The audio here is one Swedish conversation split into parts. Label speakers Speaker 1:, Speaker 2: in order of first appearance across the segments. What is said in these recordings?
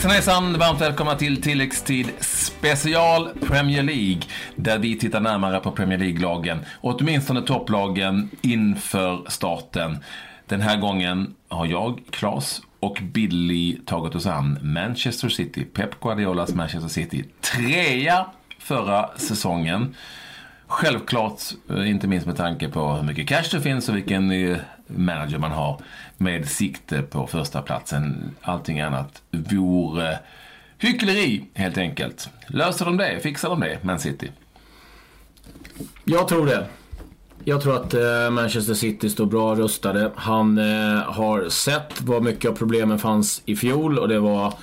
Speaker 1: Hejsan hejsan! Varmt välkomna till tilläggstid special Premier League. Där vi tittar närmare på Premier League-lagen. Åtminstone topplagen inför starten. Den här gången har jag, Klas och Billy tagit oss an Manchester City. Pep Guardiolas Manchester City. Trea förra säsongen. Självklart, eh, inte minst med tanke på hur mycket cash det finns och vilken eh, manager man har med sikte på första platsen. Allting annat vore hyckleri helt enkelt. Löser de det? Fixar de det, Man City?
Speaker 2: Jag tror det. Jag tror att eh, Manchester City står bra rustade. Han eh, har sett vad mycket av problemen fanns i fjol och det var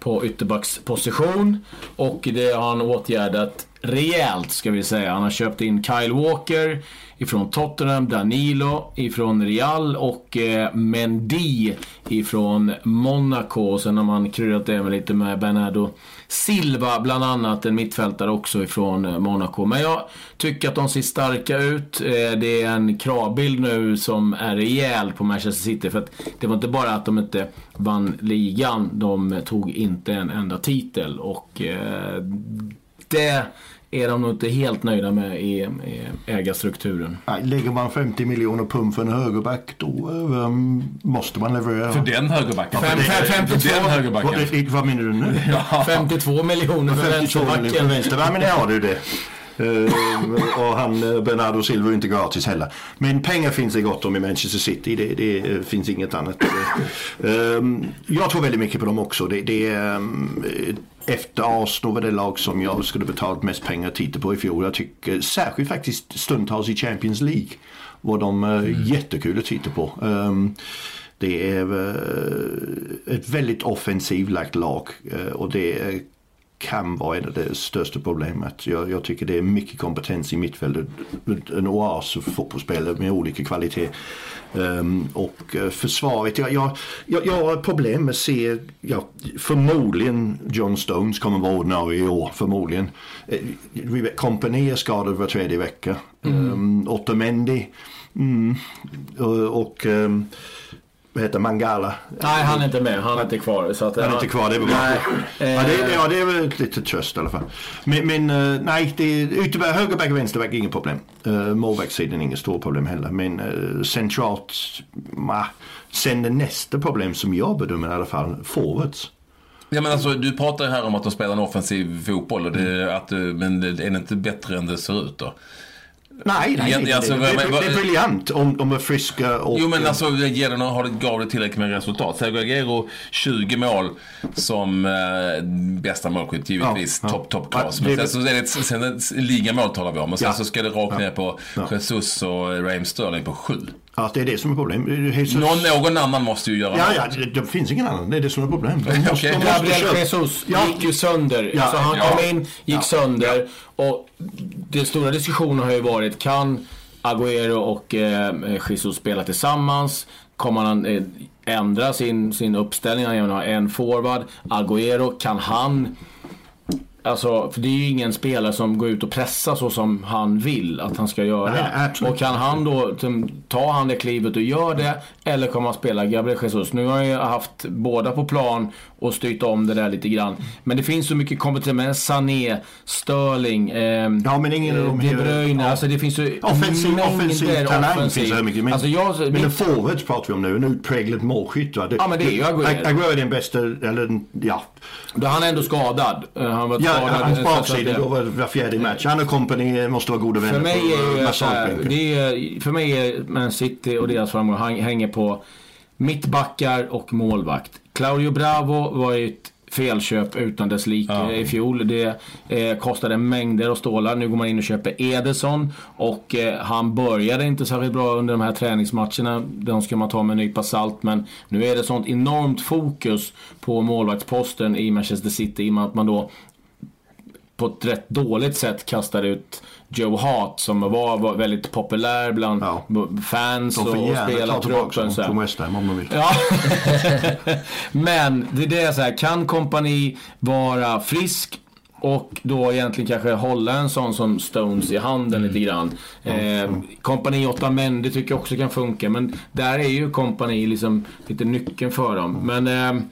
Speaker 2: på ytterbacksposition. Och det har han åtgärdat rejält ska vi säga. Han har köpt in Kyle Walker ifrån Tottenham, Danilo ifrån Real och eh, Mendy ifrån Monaco. Och sen har man kryddat det med lite med Bernardo Silva bland annat, en mittfältare också ifrån eh, Monaco. Men jag tycker att de ser starka ut. Eh, det är en kravbild nu som är rejäl på Manchester City. För att det var inte bara att de inte vann ligan, de tog inte en enda titel. Och eh, det är de nog inte helt nöjda med i, i ägarstrukturen.
Speaker 3: Nej, lägger man 50 miljoner pund för en högerback då um, måste man leverera.
Speaker 1: För den högerbacken?
Speaker 2: Fem, fem, 52,
Speaker 1: den högerbacken.
Speaker 3: Vad, vad menar du nu?
Speaker 2: Ja. 52 miljoner för 52
Speaker 3: vänsterbacken. För vänsterbacken, men det har du det. Uh, och han eh, Bernardo Silva är inte gratis heller. Men pengar finns det gott om i Manchester City. Det, det finns inget annat. Uh, jag tror väldigt mycket på dem också. Det, det um, efter Arsenal var det lag som jag skulle betalat mest pengar att titta på i fjol. Jag tycker särskilt faktiskt stundtals i Champions League var de mm. jättekul att titta på. Um, det är uh, ett väldigt offensivt lagt lag uh, och det kan vara ett av det största problemet. Jag, jag, tycker det är mycket kompetens i mittfältet. En oas fotbollsspelare med olika kvalitet. Um, och uh, försvaret, jag, jag, jag, jag har problem med att se, ja, förmodligen John Stones kommer vara ordinarie i år, förmodligen. Uh, Kompani är skadad var tredje vecka. Mm. Um, Otamendi mm, och, och um, vad heter Mangala?
Speaker 2: Nej, han är inte med. Han är inte kvar. Så att,
Speaker 3: han är inte kvar, det är väl bra. Ja, det, ja, det är väl lite tröst i alla fall. Men, men uh, nej, det är ytterback, högerback och vänsterback, inget problem. Uh, Målvaktssidan, inget stort problem heller. Men uh, centralt, ma, sen det nästa problem som jag bedömer i alla fall, forwards.
Speaker 1: Ja, men alltså, du pratar här om att de spelar en offensiv fotboll. Och det, mm. att, men är det inte bättre än det ser ut då?
Speaker 3: Nej, nej, nej alltså, det, det, det, det, är briljant om de är friska och...
Speaker 1: Jo, men alltså Gerardo har gav det tillräckligt med resultat. Sergio Aguero 20 mål som eh, bästa målskytt, givetvis. Ja, topp, topp klass. Men sen så är det sen ligamål talar vi om. Och sen ja, så ska det rakt ja, ner på Jesus och Raheem Sterling på 7.
Speaker 3: Ja, det är det som är problemet.
Speaker 1: Jesus... Någon, någon annan måste ju göra
Speaker 3: Ja, ja det, det, finns ingen annan. Det är det som är problemet.
Speaker 2: De okay. Gabriel Jesus ja. gick ju sönder. Ja. Alltså, han kom in, gick sönder. Och den stora diskussionen har ju varit, kan Agüero och eh, Jesus spela tillsammans? Kommer han eh, ändra sin, sin uppställning? Han ha en forward. Agüero, kan han Alltså, för det är ju ingen spelare som går ut och pressar så som han vill att han ska göra. Nej, och kan han då, ta han det klivet och gör det, eller kommer han spela Gabriel Jesus? Nu har ju haft båda på plan och styrt om det där lite grann. Men det finns så mycket kompetens med Sané, Sterling, eh,
Speaker 3: ja, men ingen
Speaker 2: eh, De Bruyne. Ja. Alltså det finns ju
Speaker 3: offensiv, offensiv talang offensiv. finns det mycket. Men,
Speaker 2: alltså jag,
Speaker 3: men en forwards pratar vi om nu, en utpräglad målskytt.
Speaker 2: Ja men det är ju Aguero.
Speaker 3: Aguero är den bästa, eller ja.
Speaker 2: Då han är ändå skadad. Eh, han var
Speaker 3: ja, skadad. Hans baksida då var, fjärde match. Han och company måste vara goda vänner.
Speaker 2: För mig är ju här, det är, för mig är Man City och deras framgång hänger på mittbackar och målvakt. Claudio Bravo var ju ett felköp utan dess like ja. i fjol. Det eh, kostade mängder av stålar. Nu går man in och köper Ederson. Och eh, han började inte särskilt bra under de här träningsmatcherna. De ska man ta med en nypa salt. Men nu är det sånt enormt fokus på målvaktsposten i Manchester City. I och med att man då på ett rätt dåligt sätt kastar ut Joe Hart som var, var väldigt populär bland ja. fans och spelartruppen.
Speaker 3: Så Tom Westham om de vill.
Speaker 2: Ja. Men det är det så här, kan kompani vara frisk och då egentligen kanske hålla en sån som Stones i handen mm. lite grann. Eh, kompani åtta män, det tycker jag också kan funka. Men där är ju kompani liksom lite nyckeln för dem. Men eh,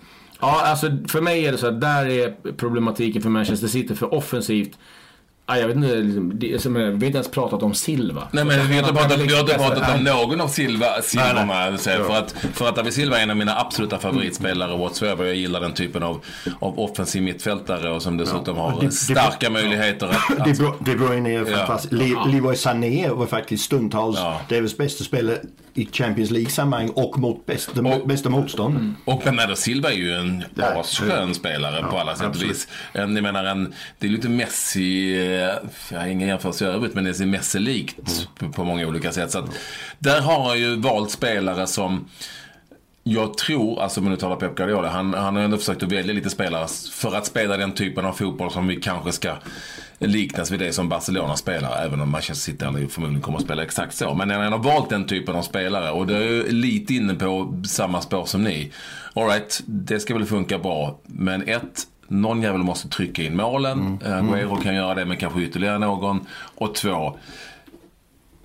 Speaker 2: Ja, alltså för mig är det så att där är problematiken för Manchester City för offensivt. Ja, jag vet inte, det är som, vi har inte ens pratat om Silva.
Speaker 1: Nej men vi har inte pratat, vi har inte pratat om någon av Silva, Silvorna. För, att, för att David Silva är en av mina absoluta favoritspelare whatsoever. Jag gillar den typen av, av offensiv mittfältare och som dessutom har
Speaker 3: det- det-
Speaker 1: starka möjligheter att...
Speaker 3: De,
Speaker 1: att
Speaker 3: Bru- De Bruyne är
Speaker 1: Ja.
Speaker 3: fantastisk. Le- Leroy Sané var faktiskt stundtals
Speaker 1: Ja.
Speaker 3: deras bästa spelare i Champions League-sammanhang och mot bästa,
Speaker 1: Och-
Speaker 3: bästa motstånd.
Speaker 1: Och Bernardo Silva är ju en
Speaker 3: Ja.
Speaker 1: asskön spelare på alla sätt och vis. En, jag menar, en, det är lite Messi, eh, jag har ingen jämförelse i övrigt, men det är Messi-likt på, på många olika sätt. Så att, där har han ju valt spelare som jag tror, alltså om du talar Pep Guardiola, han, han har ändå försökt att välja lite spelare för att spela den typen av fotboll som vi kanske ska liknas vid det som Barcelona spelar. Även om Manchester City aldrig förmodligen kommer att spela exakt så. Men han har valt den typen av spelare och det är ju lite inne på samma spår som ni. Alright, det ska väl funka bra. Men ett, någon jävel måste trycka in målen. Mm. Aguero kan göra det men kanske ytterligare någon. Och två,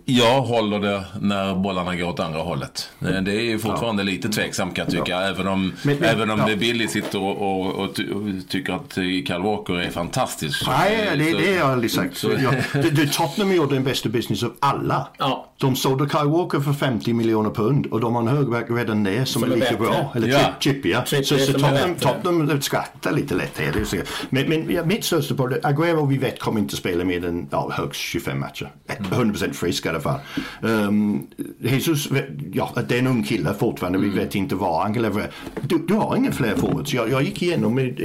Speaker 1: jag håller det när bollarna går åt andra hållet. Eh, Det är ju fortfarande lite tveksamt kan jag tycka. Även om,
Speaker 3: Men- men-
Speaker 1: även om
Speaker 3: ja.
Speaker 1: det Billy sitter och, och, och, ty- och tycker att eh, Kyle Walker är fantastisk. så-
Speaker 3: Nej, det,
Speaker 1: så-
Speaker 3: det har jag aldrig sagt.
Speaker 1: så-
Speaker 3: Jag, det, det, Tottenham gjorde den bästa business av alla.
Speaker 2: Ja.
Speaker 3: De sålde Kyle Walker för 50 miljoner pund och de har en högback redan där som,
Speaker 2: Som
Speaker 3: är
Speaker 2: är
Speaker 3: lika
Speaker 2: bättre.
Speaker 3: bra. Eller
Speaker 1: Ja.
Speaker 3: chip, Chippy, ja.
Speaker 2: Chippy
Speaker 3: Så, så Tottenham. Tottenham skrattar lite lätt här. Men, men ja, mitt största problem, Aguero vi vet kommer inte spela mer än ja, högst 25 matcher. 100% frisk i alla fall. Um, Jesus, ja, det är en ung kille fortfarande. Vi vet inte vad han kan. Du, du har ingen fler forwards. Jag, jag gick igenom i,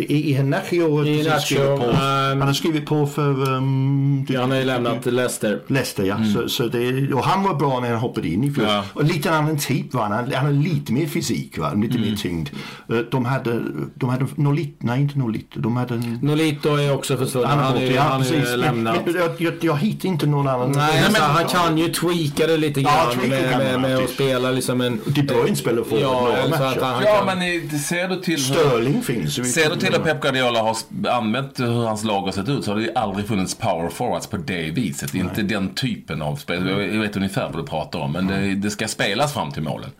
Speaker 3: på,
Speaker 2: ehm,
Speaker 3: han har skrivit på för um,
Speaker 2: Han har ju lämnat Leicester.
Speaker 3: Leicester ja. Så, så det, och han var bra när han hoppade in i fjol.
Speaker 1: Ja.
Speaker 3: Och lite annan typ var han. Han han hade lite mer fysik va? Lite mer tyngd. Eh, De hade, de hade Nolit, nej inte Nolit. De hade en...
Speaker 2: Nolito är också försvunnen. Han,
Speaker 3: Han ja,
Speaker 2: han lämnat.
Speaker 3: men, jag, jag, jag hittar inte någon annan.
Speaker 2: Nej, alltså,
Speaker 3: men,
Speaker 2: han kan ju tweaka det lite
Speaker 3: Ja,
Speaker 2: grann
Speaker 3: tweaka
Speaker 2: med, med,
Speaker 3: han
Speaker 2: med att spela liksom en...
Speaker 3: De Bruyne spelar forward
Speaker 2: Ja,
Speaker 3: några
Speaker 2: eller så att
Speaker 3: matcher.
Speaker 2: han
Speaker 1: Ja,
Speaker 2: kan...
Speaker 1: men ser du till hur,
Speaker 3: Sterling finns. Vi-
Speaker 1: ser du till att Pep Guardiola har använt hur hans lag har sett ut så har det ju aldrig funnits power forwards på det viset. Inte den typen av spel. Jag vet ungefär vad du pratar om. Men det, det ska spelas fram till målen.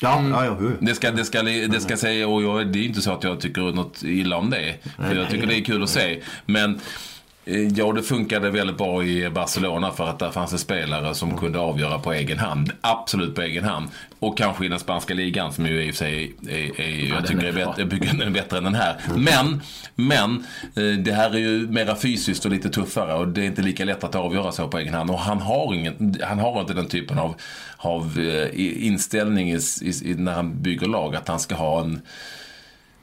Speaker 3: Ja, ja, ja, ja.
Speaker 1: Det ska, det ska, det ska säga, och jag, det är inte så att jag tycker något illa om det. För jag tycker det är kul att se. Men ja, det funkade väldigt bra i Barcelona för att där fanns det spelare som kunde avgöra på egen hand. Absolut på egen hand. Och kanske i den spanska ligan som ju i och för sig är, är, jag
Speaker 2: den
Speaker 1: tycker
Speaker 2: är
Speaker 1: bättre, jag är bättre än den här. Men, men eh, det här är ju mera fysiskt och lite tuffare och det är inte lika lätt att avgöra så på egen hand. Och han har, ingen, han har inte den typen av, av eh, inställning i, i, när han bygger lag att han ska ha en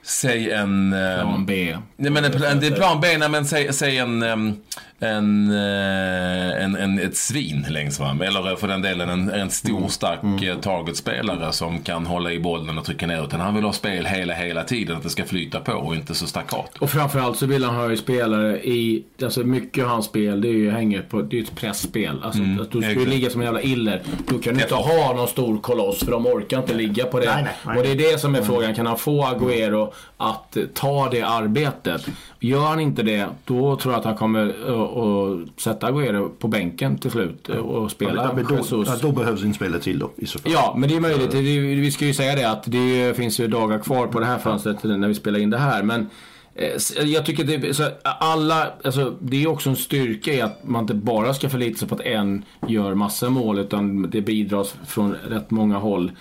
Speaker 1: Säg en... ehm,
Speaker 2: Plan B.
Speaker 1: Nej, men en, en, det är plan B, nej, men säg, säg en, ehm, en, eh, en, en, ett svin längst fram. Eller för den delen en, en stor, stark mm. targetspelare som kan hålla i bollen och trycka ner. Utan han vill ha spel hela, hela tiden. Att det ska flyta på och inte så stackat.
Speaker 2: Och framförallt så vill han ha ju spelare i... Alltså mycket av hans spel det är ju hänger på... Det är ju ett pressspel. Alltså att du ska ju ligga som en jävla iller. Du kan ju inte ha någon stor koloss för de orkar inte ligga på det.
Speaker 3: Nej, nej, nej.
Speaker 2: Och det är det som är frågan. Kan han få Agüero att eh, ta det arbetet? Gör han inte det, då tror jag att han kommer att- att sätta Agüero på bänken till slut eh, och spela
Speaker 3: Ja, men då,
Speaker 2: Jesus.
Speaker 3: ja, då behövs en spelare till då i så fall.
Speaker 2: Ja, men det är möjligt. Det, vi ska ju säga det att det finns ju dagar kvar på det här fönstret när vi spelar in det här. Men eh, jag tycker det så alla, alltså, det är också en styrka i att man inte bara ska förlita sig på att en gör massa mål utan det bidras från rätt många håll.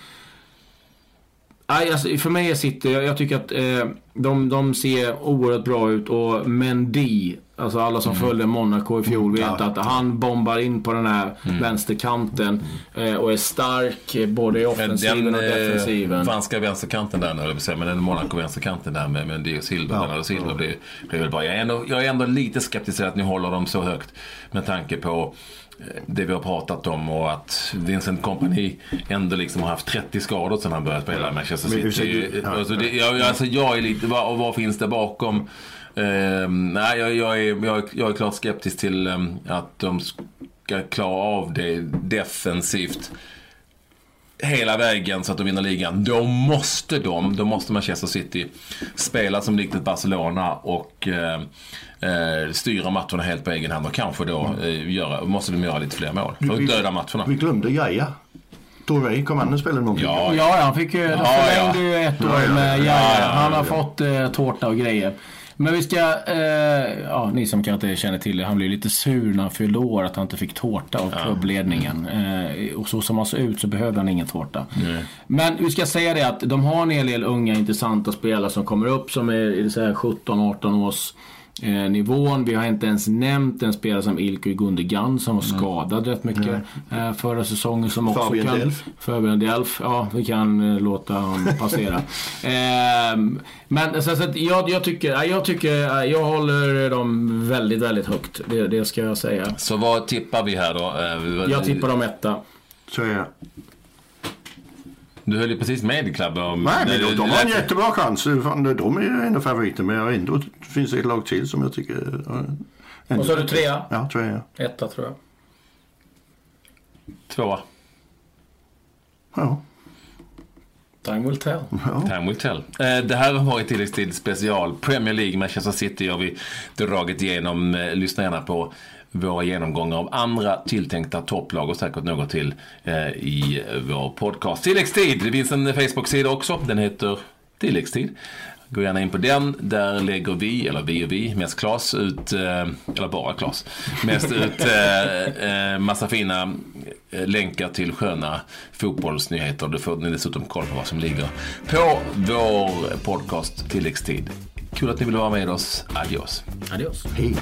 Speaker 2: Nej, alltså, för mig är City, jag, jag tycker att eh, de, de ser oerhört bra ut och Mendy, alltså alla som följde Monaco i fjol vet
Speaker 3: Ja.
Speaker 2: att han bombar in på den här vänsterkanten eh, och är stark eh, både i offensiven och
Speaker 1: eh,
Speaker 2: defensiven.
Speaker 1: franska vänsterkanten där, att säga, men den Monaco-vänsterkanten där med, med Dio Silva,
Speaker 3: Ja.
Speaker 1: Bernardo Silva. Det är väl bra. Jag är, ändå, jag är ändå lite skeptisk till att ni håller dem så högt med tanke på det vi har pratat om och att Vincent Kompany ändå liksom har haft 30 skador sedan han började spela i Manchester
Speaker 3: Men
Speaker 1: City.
Speaker 3: ja.
Speaker 1: Alltså, det, jag, alltså, jag är lite, vad, och vad finns det bakom? Ehm, nej, jag, jag, är, jag, är, jag är klart skeptisk till ehm, att de ska klara av det defensivt hela vägen så att de vinner ligan. Då måste de, då måste Manchester City spela som likt ett Barcelona och eh, eh, styra matcherna helt på egen hand och kanske då eh, göra, måste de göra lite fler mål. För att döda matcherna.
Speaker 3: Vi glömde Jaja. Doré, kom han och spelade någonting?
Speaker 1: Ja,
Speaker 2: Ja, han fick ju,
Speaker 1: Ja,
Speaker 2: förlängde
Speaker 1: ja.
Speaker 2: ju ett år
Speaker 3: Ja, ja,
Speaker 2: med
Speaker 3: ja,
Speaker 2: Jaja.
Speaker 1: ja,
Speaker 2: Han har fått eh, tårta och grejer. Men vi ska, eh, ja ni som kanske inte känner till det, han blev lite sur när han fyllde år att han inte fick tårta av klubbledningen. Eh, och så som han såg ut så behövde han ingen tårta. Men vi ska säga det att de har en hel del unga intressanta spelare som kommer upp som är här 17-18 års eh, nivån. Vi har inte ens nämnt en spelare som Ilkay Gundogan som var skadad rätt mycket eh, förra säsongen. Som också
Speaker 3: Fabian
Speaker 2: kan,
Speaker 3: Delf.
Speaker 2: Fabian Delf, ja vi kan eh, låta honom passera. Ehm, men så, så att jag, jag tycker, ja, jag tycker, jag håller dem väldigt, väldigt högt. Det, det ska jag säga.
Speaker 1: Så vad tippar vi här då? Eh,
Speaker 2: Jag tippar dem etta.
Speaker 3: Så är jag.
Speaker 1: Du höll ju precis med i klubben om...
Speaker 3: Nej, men
Speaker 1: det-
Speaker 3: de, de har en jättebra chans. De är ju ändå favoriter, men ändå finns det ett lag till som jag tycker... eh, ändå-
Speaker 2: Och så är du trea?
Speaker 3: Ja, tror jag.
Speaker 2: Etta tror jag.
Speaker 1: Tvåa.
Speaker 3: Ja.
Speaker 2: Time will tell.
Speaker 1: Time will tell. Eh, Det här har varit tilläggstid special. Premier League, Manchester City har vi dragit igenom. Eh, Lyssna gärna på våra genomgångar av andra tilltänkta topplag och säkert något till eh, i vår podcast. Tilläggstid. Det finns en Facebook-sida också. Den heter Tilläggstid. Gå gärna in på den. Där lägger vi, eller vi och vi, mest Klas ut, eh, eller bara Klas, mest ut eh, eh, massa fina länkar till sköna fotbollsnyheter. Då får ni dessutom koll på vad som ligger på vår podcast Tilläggstid. Kul att ni vill vara med oss. Adios.
Speaker 2: Adios.
Speaker 3: Hej.